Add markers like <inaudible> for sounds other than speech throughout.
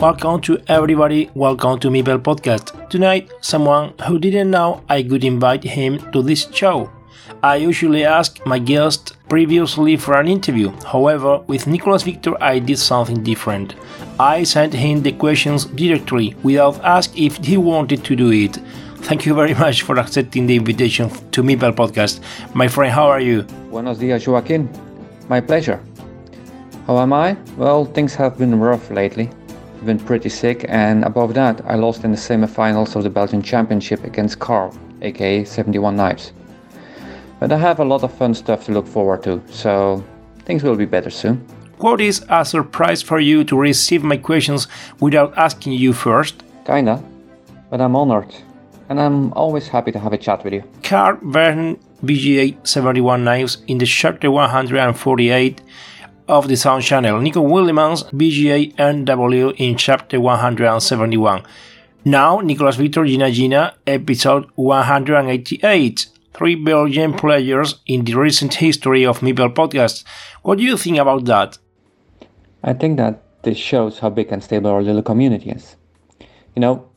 Welcome to everybody, welcome to Meeple Podcast. Tonight, someone who didn't know I could invite him to this show. I usually ask my guest previously for an interview. However, with Nicolas Victor, I did something different. I sent him the questions directly without asking if he wanted to do it. Thank you very much for accepting the invitation to Meeple Podcast. My friend, how are you? Buenos dias, Joaquin. My pleasure. How am I? Well, things have been rough lately been pretty sick, and above that, I lost in the semi-finals of the Belgian Championship against Carl, aka 71 Knives. But I have a lot of fun stuff to look forward to, so things will be better soon. What is a surprise for you to receive my questions without asking you first? Kinda, but I'm honored, and I'm always happy to have a chat with you. Carl Verheyen BGA 71 Knives in the Chapter 148 of the Sound Channel, Nico Willemans, BGA NW in chapter 171. Now, Nicolas Victor Jina Jina, episode 188. Three Belgian players in the recent history of Meeple podcast. What do you think about that? I think that this shows how big and stable our little community is. You know,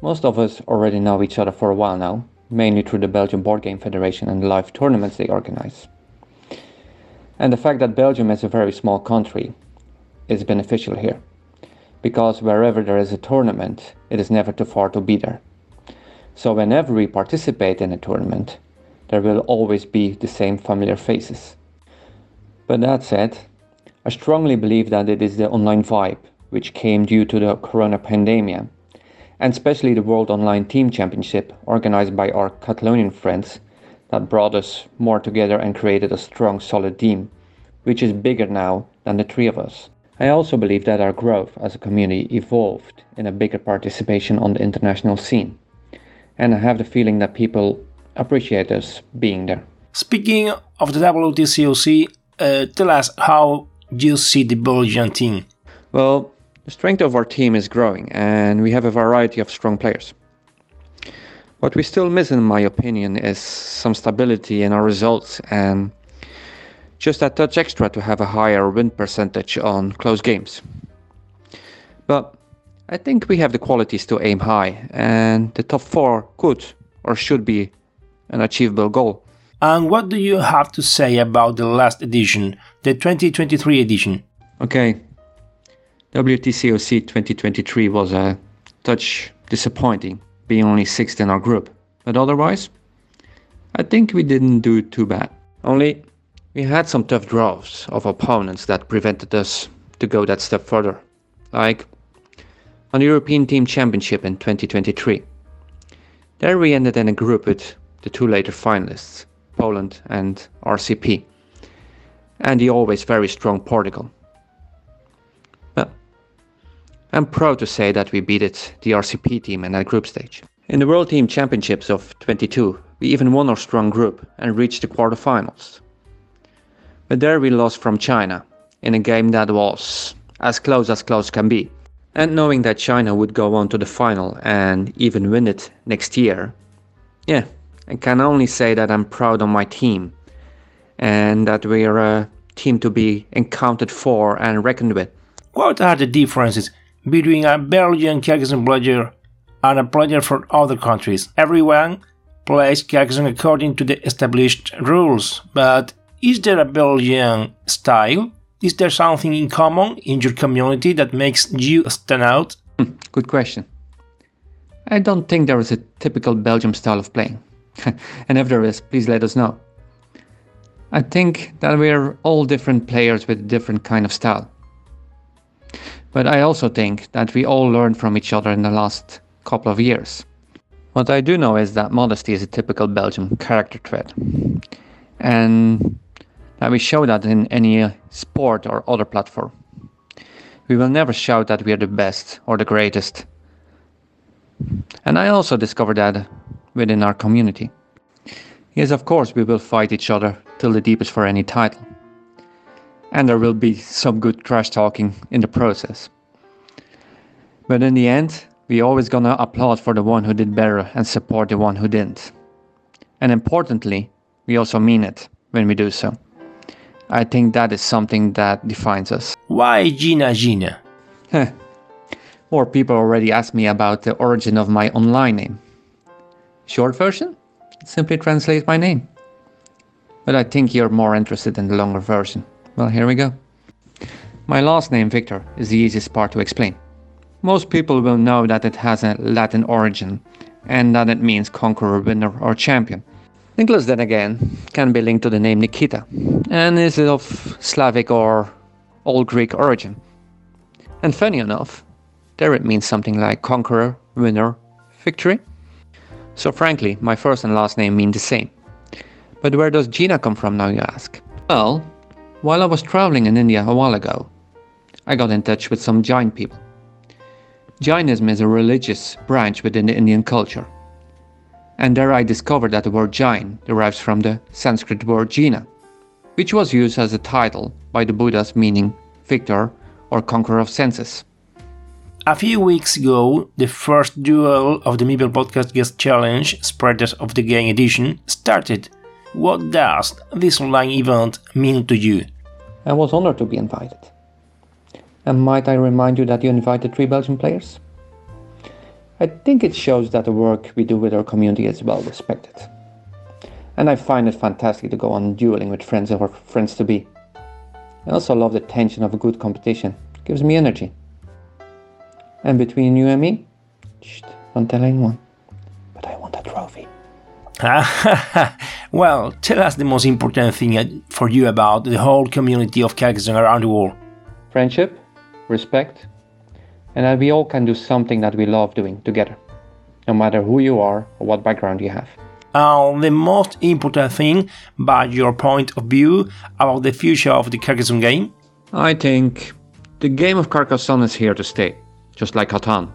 most of us already know each other for a while now, mainly through the Belgian Board Game Federation and the live tournaments they organize. And the fact that Belgium is a very small country is beneficial here. Because wherever there is a tournament, it is never too far to be there. So whenever we participate in a tournament, there will always be the same familiar faces. But that said, I strongly believe that it is the online vibe which came due to the corona pandemic, and especially the World Online Team Championship organized by our Catalonian friends that brought us more together and created a strong, solid team, which is bigger now than the three of us. I also believe that our growth as a community evolved in a bigger participation on the international scene. And I have the feeling that people appreciate us being there. Speaking of the WTCOC, uh, tell us how you see the Belgian team. Well, the strength of our team is growing, and we have a variety of strong players. What we still miss, in my opinion, is some stability in our results and just that touch extra to have a higher win percentage on close games. But I think we have the qualities to aim high, and the top four could or should be an achievable goal. And what do you have to say about the last edition, the 2023 edition? Okay, WTCOC 2023 was a touch disappointing being only sixth in our group. But otherwise, I think we didn't do too bad. Only we had some tough draws of opponents that prevented us to go that step further. Like on the European Team Championship in 2023. There we ended in a group with the two later finalists, Poland and RCP, and the always very strong Portugal. I'm proud to say that we beat it, the RCP team in that group stage. In the World Team Championships of 22, we even won our strong group and reached the quarterfinals. But there we lost from China in a game that was as close as close can be. And knowing that China would go on to the final and even win it next year, yeah, I can only say that I'm proud of my team and that we're a team to be encountered for and reckoned with. What are the differences between a Belgian Carcassonne player and a player from other countries. Everyone plays Carcassonne according to the established rules, but is there a Belgian style? Is there something in common in your community that makes you stand out? Hmm, good question. I don't think there is a typical Belgium style of playing. <laughs> and if there is, please let us know. I think that we're all different players with a different kind of style. But I also think that we all learned from each other in the last couple of years. What I do know is that modesty is a typical Belgian character trait. And that we show that in any sport or other platform. We will never shout that we are the best or the greatest. And I also discovered that within our community. Yes, of course, we will fight each other till the deepest for any title. And there will be some good trash talking in the process. But in the end, we're always gonna applaud for the one who did better and support the one who didn't. And importantly, we also mean it when we do so. I think that is something that defines us. Why Jina Jina? More people already asked me about the origin of my online name. Short version? Simply translate my name. But I think you're more interested in the longer version. Well, here we go. My last name, Victor, is the easiest part to explain. Most people will know that it has a Latin origin and that it means conqueror, winner, or champion. Nicolas, then again, can be linked to the name Nikita and is of Slavic or Old Greek origin. And funny enough, there it means something like conqueror, winner, victory. So frankly, my first and last name mean the same. But where does Jina come from now, you ask? Well, while I was traveling in India a while ago, I got in touch with some Jain people. Jainism is a religious branch within the Indian culture and there I discovered that the word Jain derives from the Sanskrit word Jina, which was used as a title by the Buddhas meaning victor or conqueror of senses. A few weeks ago, the first duel of the Meeple Podcast Guest Challenge, Spreaders of the Game edition, started. What does this online event mean to you? I was honored to be invited. And might I remind you that you invited three Belgian players? I think it shows that the work we do with our community is well respected. And I find it fantastic to go on dueling with friends or friends to be. I also love the tension of a good competition. It gives me energy. And between you and me, shh, don't tell anyone. <laughs> well, tell us the most important thing for you about the whole community of Carcassonne around the world. Friendship, respect, and that we all can do something that we love doing together, no matter who you are or what background you have. Uh, the most important thing, by your point of view, about the future of the Carcassonne game? I think the game of Carcassonne is here to stay, just like Catan.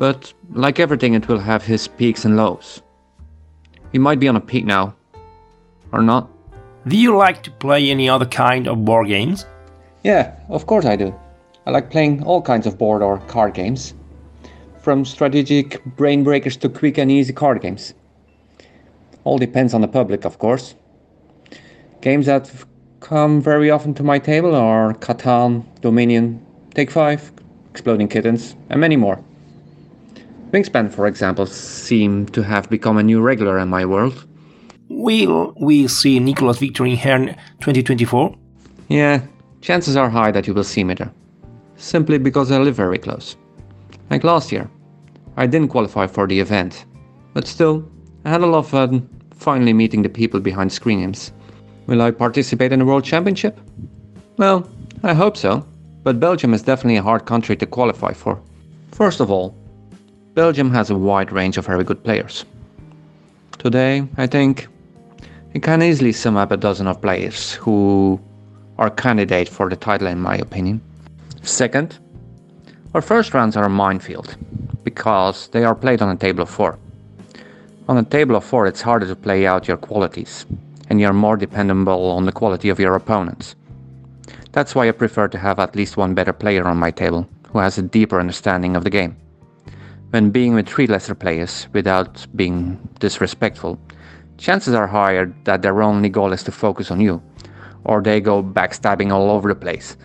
But like everything, it will have his peaks and lows. He might be on a peak now, or not. Do you like to play any other kind of board games? Yeah, of course I do. I like playing all kinds of board or card games, from strategic brain breakers to quick and easy card games. All depends on the public, of course. Games that come very often to my table are Catan, Dominion, Take 5, Exploding Kittens, and many more. Wingspan, for example, seem to have become a new regular in my world. Will we see Nicolas Victor in Hern 2024? Yeah, chances are high that you will see me there simply because I live very close. Like last year, I didn't qualify for the event, but still, I had a lot of fun finally meeting the people behind Screen Games. Will I participate in the World Championship? Well, I hope so, but Belgium is definitely a hard country to qualify for. First of all, Belgium has a wide range of very good players. Today, I think, you can easily sum up a dozen of players who are candidate for the title in my opinion. Second, our first rounds are a minefield because they are played on a table of four. On a table of four, it's harder to play out your qualities, and you're more dependable on the quality of your opponents. That's why I prefer to have at least one better player on my table who has a deeper understanding of the game. When being with three lesser players without being disrespectful, chances are higher that their only goal is to focus on you, or they go backstabbing all over the place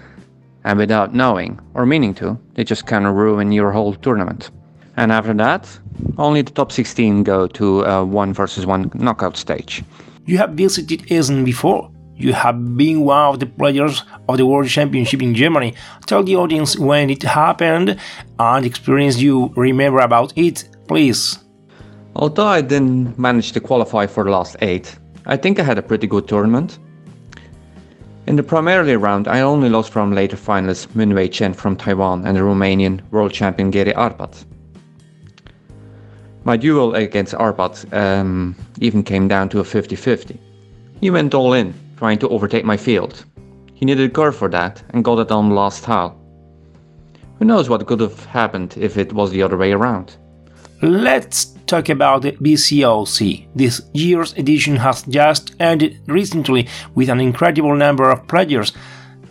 and without knowing or meaning to, they just kind of ruin your whole tournament. And after that, only the top 16 go to a one versus one knockout stage. You have visited Essen before. You have been one of the players of the World Championship in Germany. Tell the audience when it happened and experience you remember about it, please. Although I didn't manage to qualify for the last eight, I think I had a pretty good tournament. In the primarily round, I only lost from later finalist Minwei Chen from Taiwan and the Romanian world champion Geri Arpat. My duel against Arpat um, even came down to a 50 50. He went all in, trying to overtake my field. He needed a curve for that and got it on the last tile. Who knows what could have happened if it was the other way around? Let's talk about the BCLC. This year's edition has just ended recently with an incredible number of players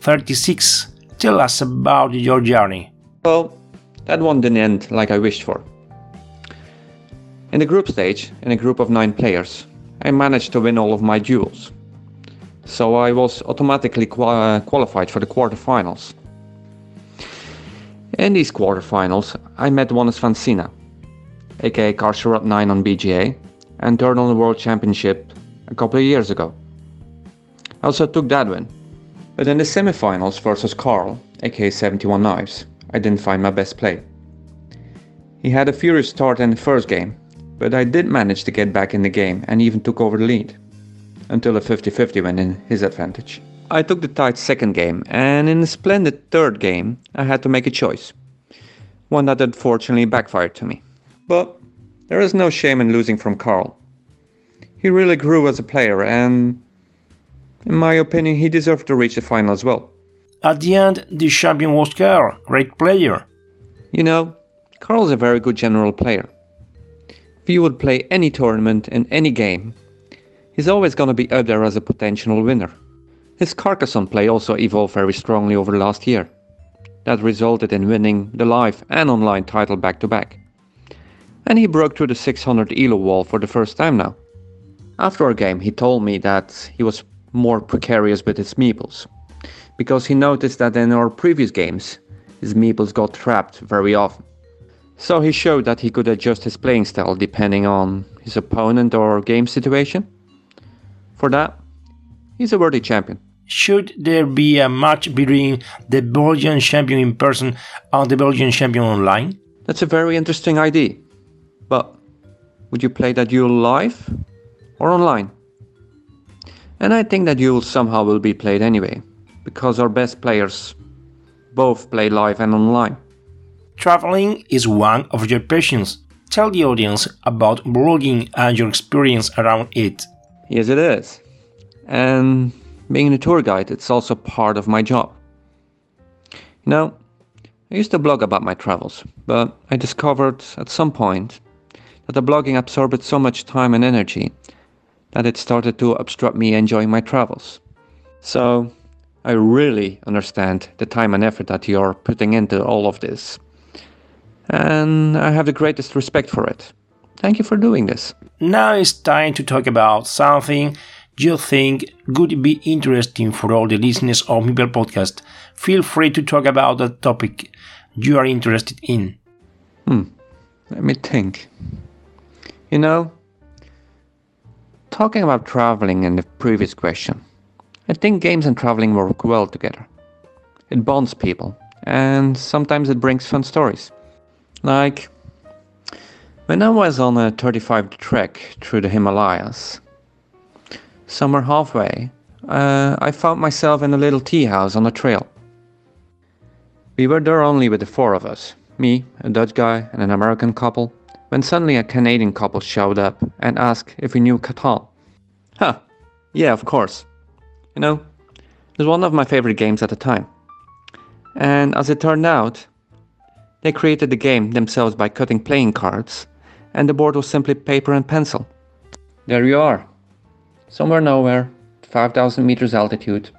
36. Tell us about your journey. Well, that one didn't end like I wished for. In the group stage, in a group of 9 players, I managed to win all of my duels. So I was automatically qual- qualified for the quarterfinals. In these quarterfinals, I met Wannes van Sina, aka Karsharat 9 on BGA, and third on the World Championship a couple of years ago. I also took that win. But in the semifinals versus Carl, aka 71 Knives, I didn't find my best play. He had a furious start in the first game, but I did manage to get back in the game and even took over the lead. Until a 50 50 went in his advantage. I took the tight second game, and in a splendid third game, I had to make a choice. One that unfortunately backfired to me. But there is no shame in losing from Carl. He really grew as a player, and in my opinion, he deserved to reach the final as well. At the end, the champion was Carl, great player. You know, Carl's a very good general player. If you would play any tournament in any game, he's always going to be up there as a potential winner. His Carcassonne play also evolved very strongly over the last year. That resulted in winning the live and online title back to back and he broke through the 600 elo wall for the first time now. After our game, he told me that he was more precarious with his meeples, because he noticed that in our previous games, his meeples got trapped very often. So he showed that he could adjust his playing style depending on his opponent or game situation. For that, he's a worthy champion. Should there be a match between the Belgian champion in person and the Belgian champion online? That's a very interesting idea. But would you play that duel live or online? And I think that duel somehow will be played anyway, because our best players both play live and online. Traveling is one of your passions. Tell the audience about blogging and your experience around it. Yes, it is. And being a tour guide, it's also part of my job. You know, I used to blog about my travels, but I discovered at some point that the blogging absorbed so much time and energy that it started to obstruct me enjoying my travels. So I really understand the time and effort that you're putting into all of this. And I have the greatest respect for it. Thank you for doing this. Now it's time to talk about something you think could be interesting for all the listeners of Meeple Podcast. Feel free to talk about the topic you are interested in. Hmm. Let me think. You know, talking about traveling in the previous question, I think games and traveling work well together. It bonds people, and sometimes it brings fun stories. Like, when I was on a 35 trek through the Himalayas, somewhere halfway, uh, I found myself in a little tea house on a trail. We were there only with the four of us me, a Dutch guy, and an American couple when suddenly a Canadian couple showed up and asked if we knew Catan. Huh, yeah, of course. You know, it was one of my favorite games at the time. And as it turned out, they created the game themselves by cutting playing cards, and the board was simply paper and pencil. There you are, somewhere nowhere, 5,000 meters altitude,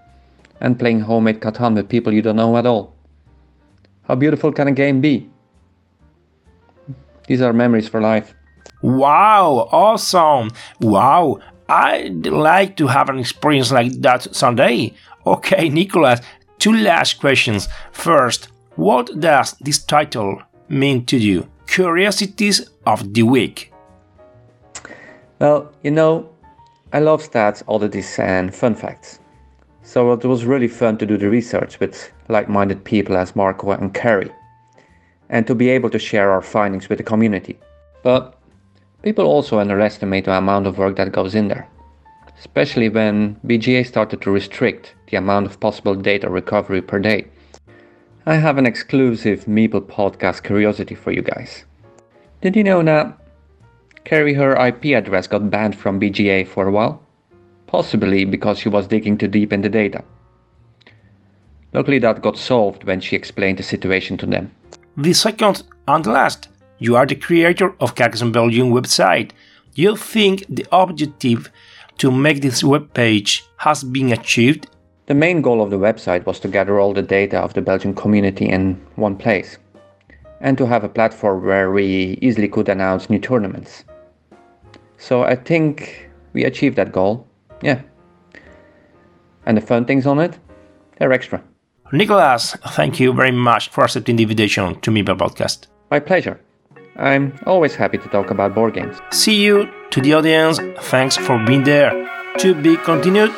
and playing homemade Catan with people you don't know at all. How beautiful can a game be? These are memories for life. Wow, awesome. Wow, I'd like to have an experience like that someday. Okay, Nicolas, two last questions. First, what does this title mean to you? Curiosities of the Week. Well, you know, I love stats, oddities, and fun facts. So it was really fun to do the research with like minded people as Marco and Kerry, and to be able to share our findings with the community. But people also underestimate the amount of work that goes in there, especially when BGA started to restrict the amount of possible data recovery per day. I have an exclusive Meeple podcast curiosity for you guys. Did you know that Kerry her IP address got banned from BGA for a while? Possibly because she was digging too deep in the data. Luckily, that got solved when she explained the situation to them. The second and last, you are the creator of Carcassonne Belgium website. You think the objective to make this web page has been achieved? The main goal of the website was to gather all the data of the Belgian community in one place and to have a platform where we easily could announce new tournaments. So I think we achieved that goal. Yeah. And the fun things on it, they're extra. Nicolas, thank you very much for accepting the invitation to Meeple Podcast. My pleasure. I'm always happy to talk about board games. See you to the audience. Thanks for being there. To be continued.